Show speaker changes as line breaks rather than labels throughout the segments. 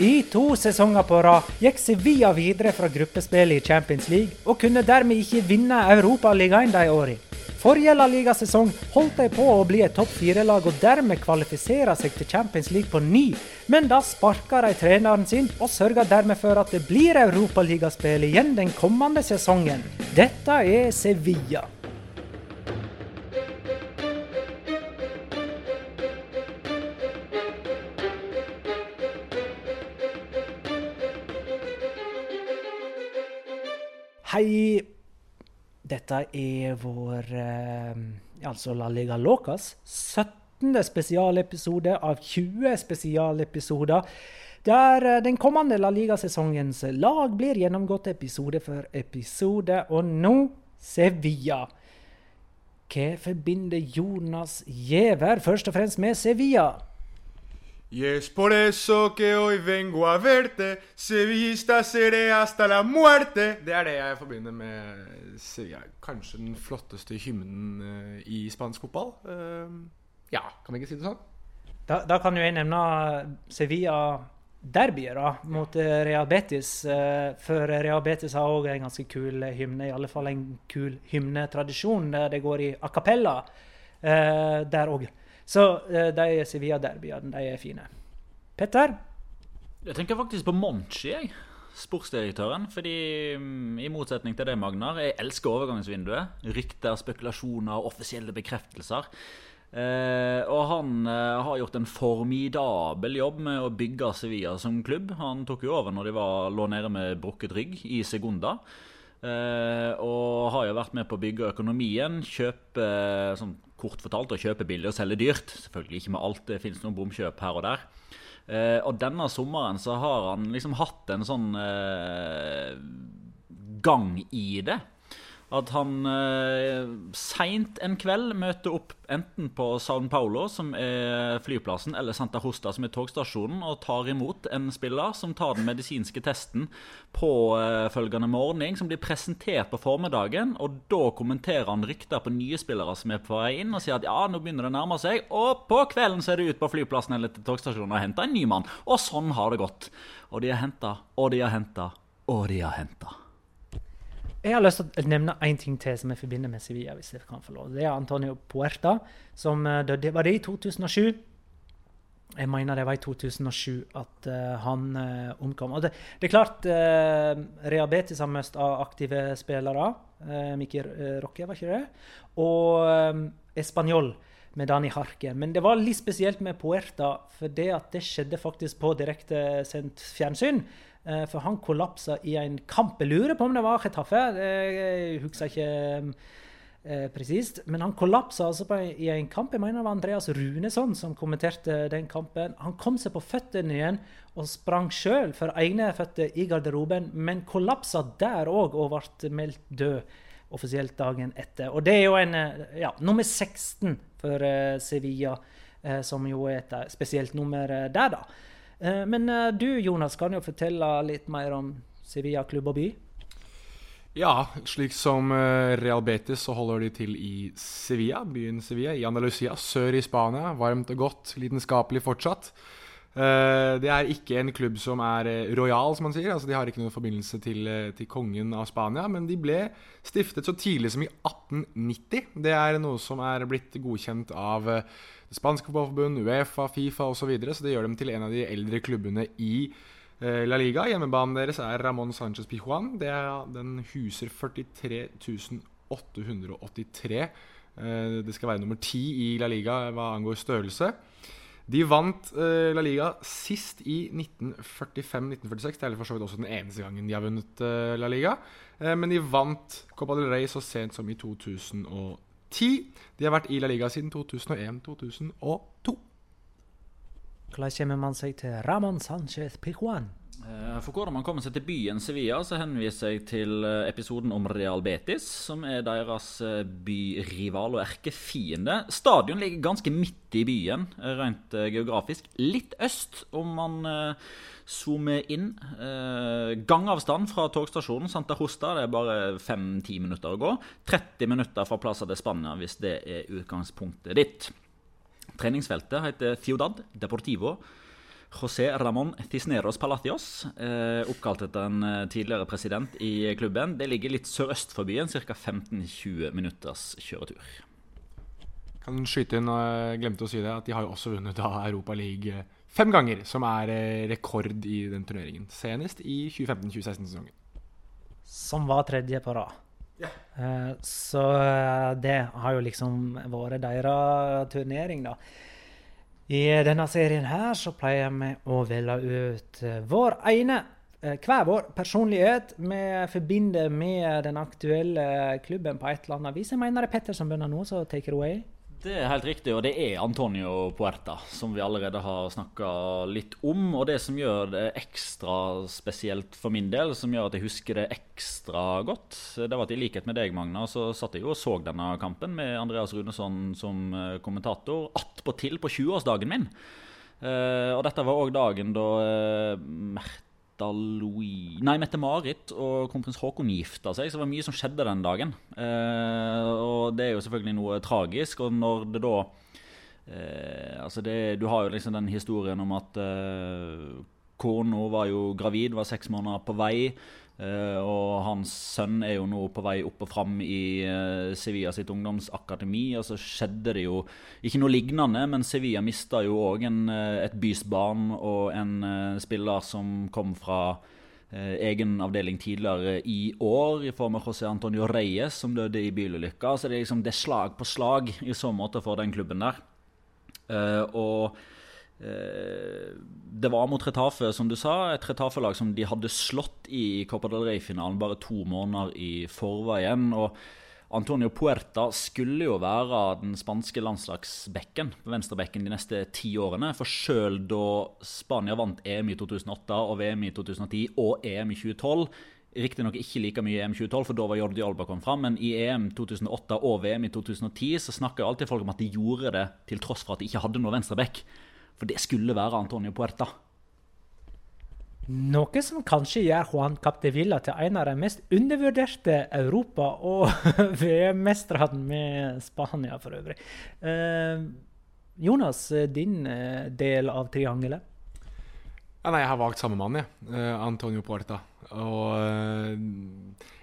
I to sesonger på rad gikk Sevilla videre fra gruppespillet i Champions League, og kunne dermed ikke vinne Europaligaen de årene. Forrige La Liga-sesong holdt de på å bli et topp fire-lag og dermed kvalifisere seg til Champions League på ny, men da sparka de treneren sin og sørga dermed for at det blir europaligaspill igjen den kommende sesongen. Dette er Sevilla. Hei. Dette er vår eh, altså La Liga Locas 17. spesialepisode av 20 spesialepisoder. Der eh, den kommende La Liga-sesongens lag blir gjennomgått episode for episode. Og nå Sevilla. Hva forbinder Jonas Giæver først og fremst med Sevilla?
Y es por eso que hoy vengo a verte, sevillista seré hasta la muerte. Det er det jeg forbinder med Sevilla. Kanskje den flotteste hymnen uh, i spansk fotball. Uh, ja, kan vi ikke si det sånn?
Da, da kan jo jeg nevne Sevilla-derbyet da, mot uh, Real Betis. for Real Betis har òg en ganske kul hymne, i alle fall en kul hymnetradisjon. Det går i a cappella der òg. Så uh, de Sevilla-derbyene, de er fine. Petter?
Jeg tenker faktisk på Monchi, jeg. Sportsdirektøren. Fordi, um, i motsetning til deg, Magnar, jeg elsker overgangsvinduet. Rykter, spekulasjoner, offisielle bekreftelser. Eh, og han eh, har gjort en formidabel jobb med å bygge Sevilla som klubb. Han tok jo over når de var, lå nede med brukket rygg i Segunda. Eh, og har jo vært med på å bygge økonomien, kjøpe sånn kort fortalt å kjøpe billig og selge dyrt. Selvfølgelig ikke med alt, det finnes noen bomkjøp her og der. Eh, og denne sommeren så har han liksom hatt en sånn eh, gang i det. At han eh, seint en kveld møter opp enten på San Paulo, som er flyplassen, eller Santa Hosta, som er togstasjonen, og tar imot en spiller som tar den medisinske testen på eh, morgen, som blir presentert på formiddagen. Og da kommenterer han rykter på nye spillere som er på vei inn, og sier at ja, nå begynner det å nærme seg. Og på kvelden så er det ut på flyplassen eller til togstasjonen og henter en ny mann. Og sånn har det gått. Og de har henta, og de har henta, og de har henta.
Jeg har lyst til å nevne én ting til som jeg forbinder med Sevilla. hvis jeg kan få lov. Det er Antonio Puerta, som eh, døde Var det i 2007? Jeg mener det var i 2007 at uh, han uh, omkom. Og det, det, er klart uh, Real Betis har mest av aktive spillere. Uh, Mikkel Roque, var ikke det? Og um, Español med Dani Harken. Men det var litt spesielt med Puerta, for det at det skjedde faktisk på direktesendt fjernsyn. Eh, for han kollapsa i en kamp. Jeg lurer på om det var Chetaffe, jeg husker ikke eh, presist. Men han kollapsa altså i en kamp. Jeg mener det var Andreas Runesson som kommenterte den kampen. Han kom seg på føttene igjen og sprang sjøl for egne føtter i garderoben, men kollapsa der òg og ble meldt død offisielt dagen etter. Og det er jo en eh, ja, nummer 16 for uh, Sevilla, uh, som jo er et spesielt nummer der, da. Eh, men eh, du Jonas, kan jo fortelle litt mer om Sevilla klubb og by?
Ja, slik som eh, Real Betis så holder de til i Sevilla, byen Sevilla, i Andalusia, sør i Spania. Varmt og godt, lidenskapelig fortsatt. Det er ikke en klubb som er royal, som man sier. altså De har ikke noen forbindelse til, til, kongen av Spania. Men de ble stiftet så tidlig som i 1890. Det er noe som er blitt godkjent av det spanske fotballforbund, Uefa, Fifa osv. Så, videre, så det gjør dem til en av de eldre klubbene i eh, La Liga. Hjemmebanen deres er Ramón Sánchez Pijuan. den huser 43 883. Eh, det skal være nummer ti i La Liga hva angår størrelse. De vant uh, La Liga sist i 1945-1946. Det er for så vidt også den eneste gangen de har vunnet uh, La Liga. Uh, men de vant Copa del Rey så sent som i 2010. De har vært i La Liga siden 2001-2002.
Hvordan kommer man seg til Ramón Sánchez Pijuan?
Eh, for hvordan man kommer seg til byen Sevilla, så henviser jeg til eh, episoden om Real Betis, som er deres eh, byrival og erkefiende. Stadion ligger ganske midt i byen, rent geografisk. Litt øst, om man zoomer inn. Gangavstand fra togstasjonen Santa Rosta det er bare 5-10 minutter å gå. 30 minutter fra Plaza de Spania, hvis det er utgangspunktet ditt. Treningsfeltet heter Ciudad Deportivo José Ramón Cisneros Palacios, eh, oppkalt etter en eh, tidligere president i klubben. Det ligger litt sørøst for byen, ca. 15-20 minutters kjøretur.
Kan skyte inn, og jeg glemte å si det, at de har jo også vunnet da Europa League fem ganger, som er rekord i den turneringen. Senest i 2015-2016-sesongen.
Som var tredje på rad. Yeah. Så det har jo liksom vært deres turnering, da. I denne serien her så pleier vi å velge ut eh, vår ene, eh, hver vår personlighet vi forbinder med den aktuelle klubben på et eller annet vis. Jeg mener det er Petter som begynner nå, så take it away.
Det er helt riktig, og det er Antonio Puerta, som vi allerede har snakka litt om. Og det som gjør det ekstra spesielt for min del, som gjør at jeg husker det ekstra godt, det var at i likhet med deg, Magna, så satt jeg jo og så denne kampen med Andreas Runesson som eh, kommentator attpåtil på 20-årsdagen min. Uh, og dette var òg dagen da uh, Märtha Louise Nei, Mette-Marit og kronprins Haakon gifta seg, så det var mye som skjedde den dagen. Eh, og det er jo selvfølgelig noe tragisk. Og når det da eh, Altså, det, du har jo liksom den historien om at eh, kona var jo gravid, var seks måneder på vei. Uh, og hans sønn er jo nå på vei opp og fram i uh, Sevilla sitt ungdomsakademi. Og så skjedde det jo ikke noe lignende, men Sevilla mista jo òg et et bysbarn og en spiller som kom fra egen avdeling tidligere i år, i form av José Antonio Reyes, som døde i bilulykka. Så det er liksom det slag på slag i så måte for den klubben der. og Eh, det var mot Retafe, som du sa. Et Retafe-lag som de hadde slått i Copa del Rey-finalen bare to måneder i forveien. Og Antonio Puerta skulle jo være den spanske landslagsbekken venstrebekken de neste ti årene. For sjøl da Spania vant EM i 2008 og VM i 2010 og EM i 2012 Riktignok ikke like mye i EM 2012, for da var Jordi Alba kommet fram. Men i EM 2008 og VM i 2010 så snakker alltid folk om at de gjorde det til tross for at de ikke hadde noe venstreback. For det skulle være Antonio Puerta.
Noe som kanskje gjør Juan Capdevilla til en av de mest undervurderte Europa- og VM-mesterne med Spania, for øvrig. Eh, Jonas, din eh, del av triangelet?
Ja, nei, jeg har valgt samme mann, jeg. Eh, Antonio Puerta. Og uh,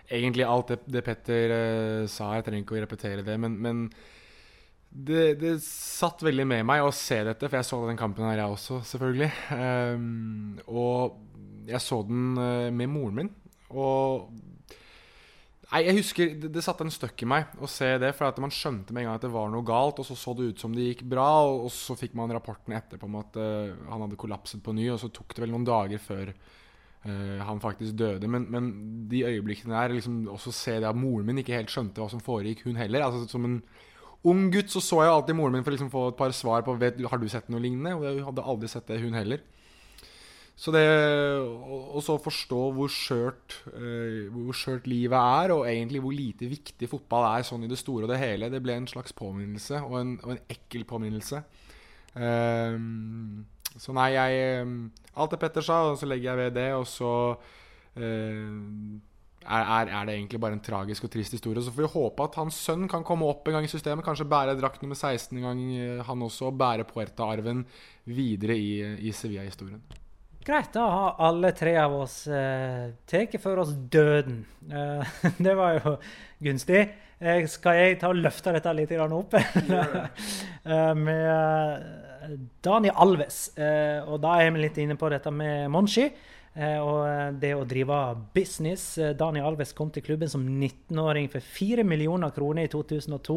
egentlig alt det, det Petter sa, jeg trenger ikke å repetere det, men, men det, det, satt veldig med meg å se dette, for jeg så den kampen her, jeg også, selvfølgelig. Um, og jeg så den uh, med moren min. Og Nei, jeg husker Det, det satte en støkk i meg å se det. For at man skjønte med en gang at det var noe galt, og så så det ut som det gikk bra. Og, og så fikk man rapporten etterpå om at uh, han hadde kollapset på ny, og så tok det vel noen dager før uh, han faktisk døde. Men, men de øyeblikkene der, liksom også se det at moren min ikke helt skjønte hva som foregikk, hun heller. Altså som en ung gutt så så jeg alltid moren min for liksom få et par svar på vet, Har du sett noe lignende. Og jeg hadde aldri sett det, hun heller. Så det å så forstå hvor skjørt, uh, hvor skjørt livet er, og egentlig hvor lite viktig fotball er sånn i det store og det hele, det ble en slags påminnelse, og en, og en ekkel påminnelse. Um, så nei, jeg Alt det Petter sa, og så legger jeg ved det, og så uh, er, er, er, det egentlig bare en tragisk og trist historie. Så får vi håpe at hans sønn kan komme opp en gang i systemet. Kanskje bære drakt nummer 16 en gang, eh, han også. Og bære Puerta-arven videre i, i Sevilla-historien.
Greit, da har alle tre av oss eh, tatt for oss døden. Eh, det var jo gunstig. Eh, skal jeg ta og løfte dette litt opp? eh, med Daniel Dani Alves. Eh, og da er vi litt inne på dette med Monshi. Eh, og eh, det å drive business eh, Daniel Alves kom til klubben som 19-åring for 4 millioner kroner i 2002,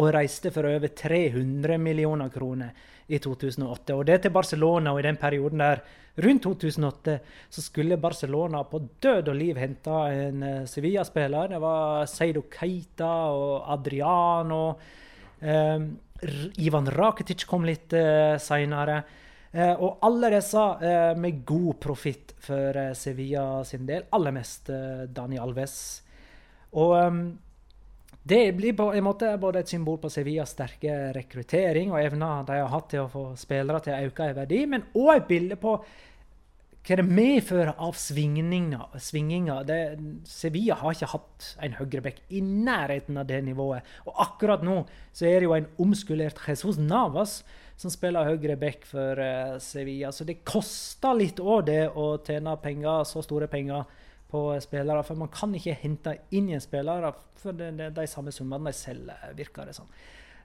og reiste for over 300 millioner kroner i 2008. Og det til Barcelona, og i den perioden der, rundt 2008, så skulle Barcelona på død og liv hente en Sevilla-spiller. Det var Seido Keita og Adriano. Um, Ivan Rakitic kom litt uh, seinere. Eh, og alle disse eh, med god profitt for eh, Sevilla sin del. Aller mest Dani Alves. Og ehm, det blir på en måte både et symbol på Sevillas sterke rekruttering og evner de har hatt til å få spillere til å øke i verdi, men òg et bilde på hva det medfører av svingninger. svingninger. Det, Sevilla har ikke hatt en høyreback i nærheten av det nivået. Og akkurat nå så er det jo en omskulert Jesus Navas som spiller høyre back for uh, Sevilla. Så det koster litt òg, det å tjene penger, så store penger på spillere. For man kan ikke hente inn igjen spillere for det, det, de samme summene de selger, virker det som.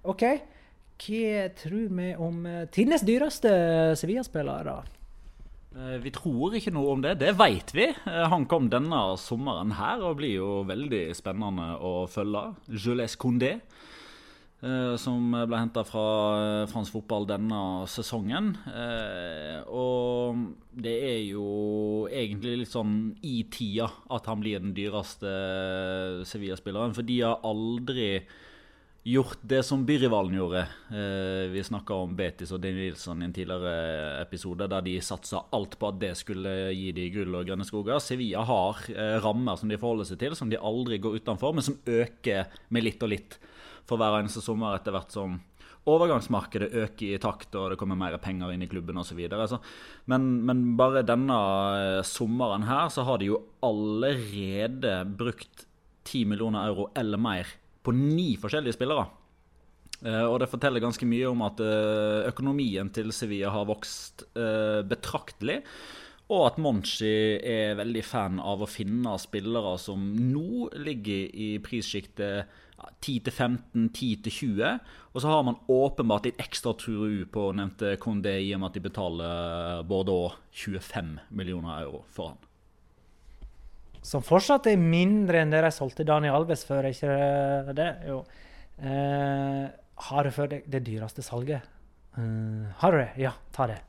OK, hva tror vi om uh, tidenes dyreste Sevilla-spillere?
Vi tror ikke noe om det. Det vet vi. Han kom denne sommeren her og blir jo veldig spennende å følge. Jules Condé. Eh, som ble henta fra eh, fransk fotball denne sesongen. Eh, og det er jo egentlig litt sånn i tida at han blir den dyreste Sevilla-spilleren. For de har aldri gjort det som byrivalen gjorde. vi snakka om Betis og Dean Nilsson i en tidligere episode, der de satsa alt på at det skulle gi de gull og grønne skoger. Sevilla har rammer som de forholder seg til, som de aldri går utenfor, men som øker med litt og litt for hver eneste sommer etter hvert som overgangsmarkedet øker i takt og det kommer mer penger inn i klubben osv. Men, men bare denne eh, sommeren her så har de jo allerede brukt 10 millioner euro eller mer på ni forskjellige spillere. Eh, og det forteller ganske mye om at eh, økonomien til Sevilla har vokst betraktelig. Og at Monchi er veldig fan av å finne spillere som nå ligger i prissjiktet 10-15, 10-20. Og så har man åpenbart litt ekstra tru på nevnte Condé i og med at de betaler Bordeaux 25 millioner euro for han.
Som fortsatt er mindre enn det de solgte Daniel Alves før, ikke det? Jo. Eh, har du for deg det dyreste salget? Eh, har du det? Ja, ta det.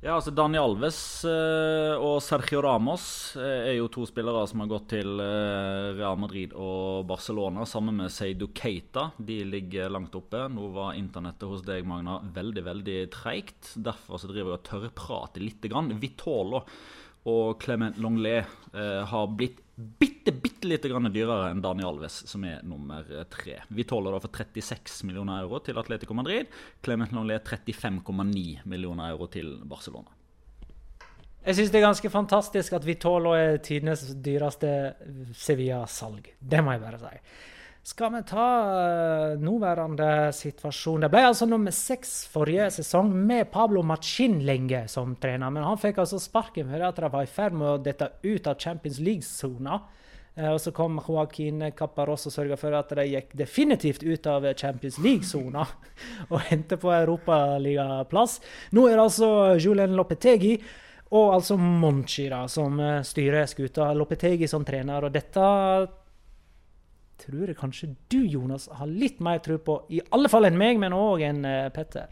Ja, altså Daniel Alves eh, og Sergio Ramos eh, er jo to spillere som har gått til eh, Real Madrid og Barcelona sammen med Seidu Keita. De ligger langt oppe. Nå var internettet hos deg, Magna, veldig veldig treigt. Derfor så driver jeg og tørrprater litt. Vitolo og Clement Longlet eh, har blitt bitte, bitte lite grann dyrere enn Daniel Alves, som er nummer tre. Vi tåler da for 36 millioner euro til Atletico Madrid. Clement Longlet 35,9 millioner euro til Barcelona.
Jeg syns det er ganske fantastisk at Vitolo er tidenes dyreste Sevilla-salg. Det må jeg bare si. Skal vi ta uh, nåværende situasjon? Det ble altså nummer seks forrige sesong med Pablo Machin lenge som trener. Men han fikk altså sparken fordi at de var i ferd med å dette ut av Champions League-sona. Uh, og så kom Joaquin Caparros og sørga for at de gikk definitivt ut av Champions League-sona og hentet på europaligaplass. Nå er det altså Julen Lopetegi og altså Monchi da, som uh, styrer skuta. Lopetegi som trener. og dette tror jeg kanskje du, Jonas, har litt mer tro på. I alle fall enn meg, men òg enn uh, Petter.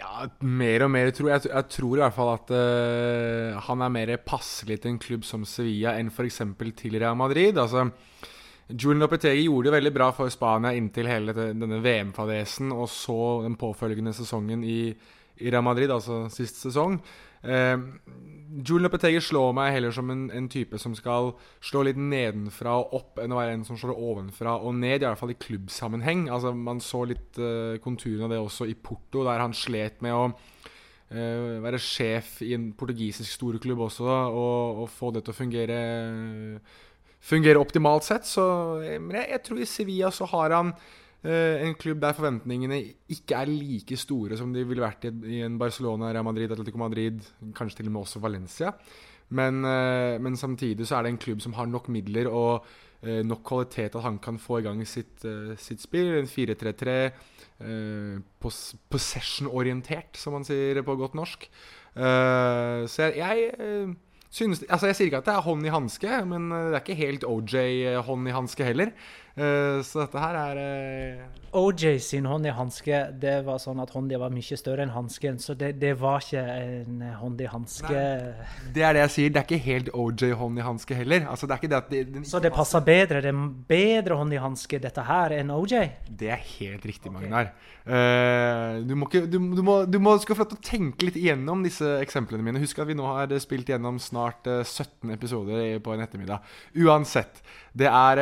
Ja, mer og mer tror jeg. Jeg tror i hvert fall at uh, han er mer passelig til en klubb som Sevilla enn f.eks. til Real Madrid. Altså, Julen Lopetegi gjorde det veldig bra for Spania inntil hele denne VM-fadesen, og så den påfølgende sesongen i, i Real Madrid, altså sist sesong. Uh, Julian Lopetegi slår meg heller som en, en, type som skal slå litt nedenfra og opp, enn å være en som slår ovenfra og ned, i hvert fall i klubbsammenheng. Altså, man så litt eh, konturene av det også i Porto, der han slet med å eh, være sjef i en portugisisk storklubb også, og, og, få det til å fungere, fungere optimalt sett. Så, men jeg, jeg tror i Sevilla så har han Eh, en klubb der forventningene ikke er like store som de ville vært i en Barcelona, Real Madrid, Atletico Madrid, kanskje til og med også Valencia. Men, eh, men, samtidig så er det en klubb som har nok midler og eh, nok kvalitet at han kan få i gang sitt, sitt spill. En 4-3-3, possession-orientert, som man sier på godt norsk. så jeg, jeg synes, altså Jeg sier ikke at det er hånd i hanske, men det er ikke helt OJ-hånd i hanske heller. Uh, så dette her er uh...
OJ sin hånd i hanske, det var sånn at hånda var mye større enn hansken. Så det, det, var ikke en hånd i hanske.
Det er det jeg sier. Det er ikke helt OJ hånd i hanske heller. Altså, det det
det, så det passer bedre? Det er bedre hånd i hanske dette her enn OJ?
Det er helt riktig, okay. Magnar. Uh, du, må ikke, du, du, må, du må skal få lov til å tenke litt igjennom disse eksemplene mine. Husk at vi nå har spilt gjennom snart 17 episoder på en ettermiddag. Uansett. Det er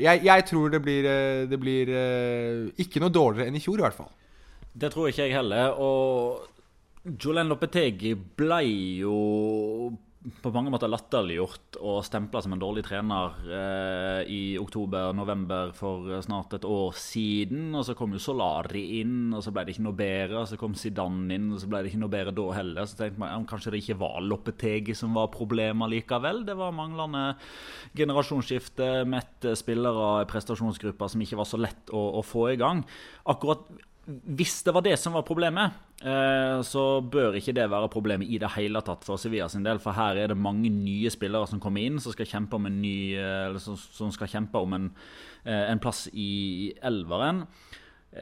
jeg, jeg jeg tror det blir, eh, det blir eh, ikke noe dårligere enn i fjor, i hvert fall.
Det tror ikke jeg heller. Og Julen Lopetegi ble jo på mange måter latterliggjort og stempla som en dårlig trener eh, i oktober-november for snart et år siden. Og så kom jo Solari inn, og så ble det ikke noe bedre. Og så kom Zidane inn, og så ble det ikke noe bedre da heller. Så tenkte man ja, kanskje det ikke var Loppetegi som var problemet likevel. Det var manglende generasjonsskifte, mette spillere i prestasjonsgrupper som ikke var så lett å, å få i gang. Akkurat hvis det var det som var problemet, eh, så bør ikke det være problemet i det hele tatt for Sevilla sin del. For her er det mange nye spillere som kommer inn, som skal kjempe om en, ny, eh, skal kjempe om en, eh, en plass i elveren.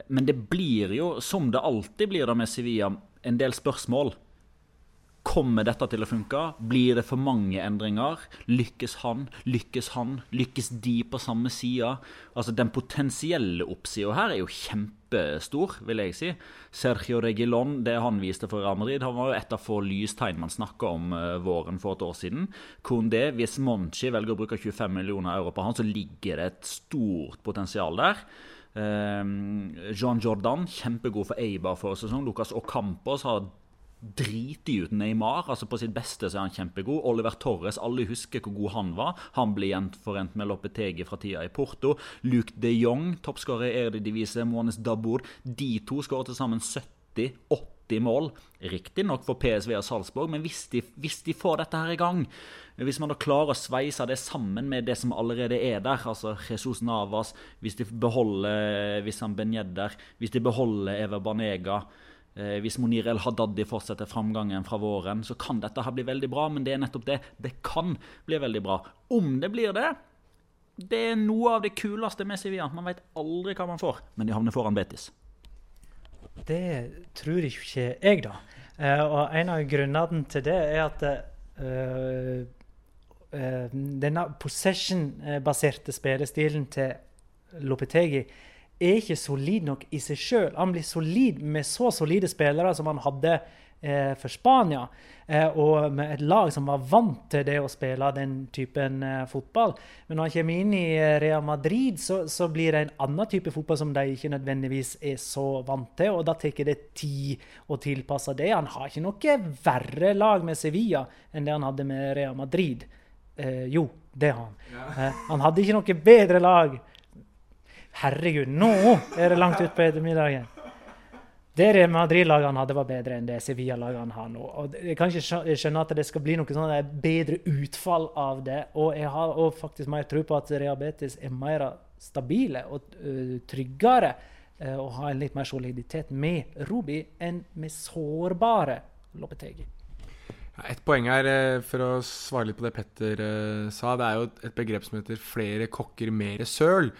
Men det blir jo, som det alltid blir da med Sevilla, en del spørsmål. Kommer dette til å funke? Blir det for mange endringer? Lykkes han? Lykkes han? Lykkes de på samme side? Altså, den potensielle oppsida her er jo kjempestor, vil jeg si. Sergio Regilon, det han viste for Real Madrid, han var jo et av få lystegn man snakka om uh, våren for et år siden. Kondé, hvis Monchi velger å bruke 25 millioner euro på han, så ligger det et stort potensial der. Um, Jean Jordan, kjempegod for Eibar forrige sesong. Lucas Ocampos har driter ut Neymar. altså På sitt beste så er han kjempegod. Oliver Torres, alle husker hvor god han var. Han blir gjenforent med Lopetegi fra tida i Porto. Luke de Jong, toppskårer i Eredivisie, Moanes Dabour. De to skårer til sammen 70-80 mål. Riktignok for PSV og Salzburg, men hvis de, hvis de, får dette her i gang Hvis man da klarer å sveise det sammen med det som allerede er der, altså Jesus Navas, hvis de beholder Vissan Benjedder, hvis de beholder Eva Banega Eh, hvis Monir El fortsetter framgangen fra våren, så kan dette her bli veldig bra. Men det er nettopp det. Det kan bli veldig bra. Om det blir det, det er noe av det kuleste med Sevilla. Man vet aldri hva man får, men de havner foran Betis.
Det tror ikke jeg, da. Uh, og en av grunnene til det er at uh, denne possession-baserte spillestilen til Lopetegi er ikke solid nok i seg sjøl. Han blir solid med så solide spillere som han hadde eh, for Spania, eh, og med et lag som var vant til det å spille den typen eh, fotball. Men når han kommer inn i eh, Real Madrid, så, så, blir det en annen type fotball som de ikke nødvendigvis er så vant til, og da tar det tid å tilpasse det. Han har ikke noe verre lag med Sevilla enn det han hadde med Real Madrid. Eh, jo, det har han. Eh, han hadde ikke noe bedre lag Herregud, nå er det langt utpå ettermiddagen! Det Real Madrid-lagene hadde, var bedre enn det Sevilla-lagene har nå. Og jeg kan ikke skjønne at det skal bli noe sånn bedre utfall av det. Og jeg har og faktisk mer tro på at Rehabetis er mer stabile og uh, tryggere uh, og har en litt mer soliditet med Rubi enn med sårbare Lopetegi.
Et poeng her, for å svare litt på det Petter sa, det er jo et begrep som heter 'flere kokker, mere søl'.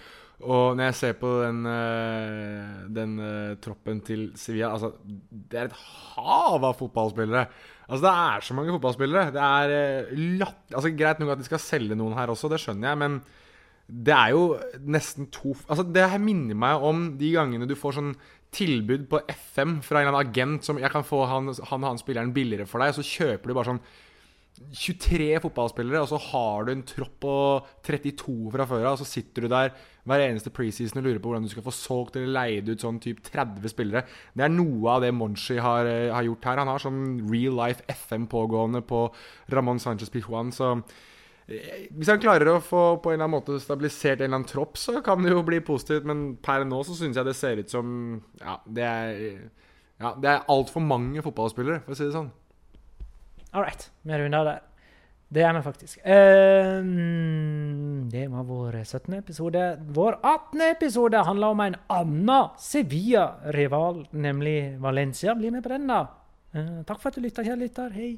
Og når jeg ser på den, uh, den uh, troppen til Sevilla altså, Det er et hav av fotballspillere. Altså, Det er så mange fotballspillere. Det er uh, latt, altså, Greit nok at de skal selge noen her også, det skjønner jeg, men det er jo nesten to Altså, Det her minner meg om de gangene du får sånn tilbud på FM fra en eller annen agent som jeg kan få han, han, han spilleren billigere for deg, og så kjøper du bare sånn 23 fotballspillere, og så har du en tropp på 32 fra før av, og så sitter du der hver eneste preseason og lurer på hvordan du skal få solgt eller leid ut sånn type 30 spillere. Det er noe av det Monchi har, eh, har gjort her. Han har sånn real life FM pågående på Ramón Sánchez Pijuan, så eh, hvis han klarer å få på en eller annen måte stabilisert en eller annen tropp, så kan det jo bli positivt, men per nå så syns jeg det ser ut som Ja, det er, ja, det er altfor mange fotballspillere, for å si det sånn.
All right. Vi runder der. Det er vi faktisk. Um, det var vår 17. episode. Vår 18. episode handler om en annen Sevilla-rival, nemlig Valencia. Bli med på den, da. Uh, takk for at du lytta, kjære lytter. Hei.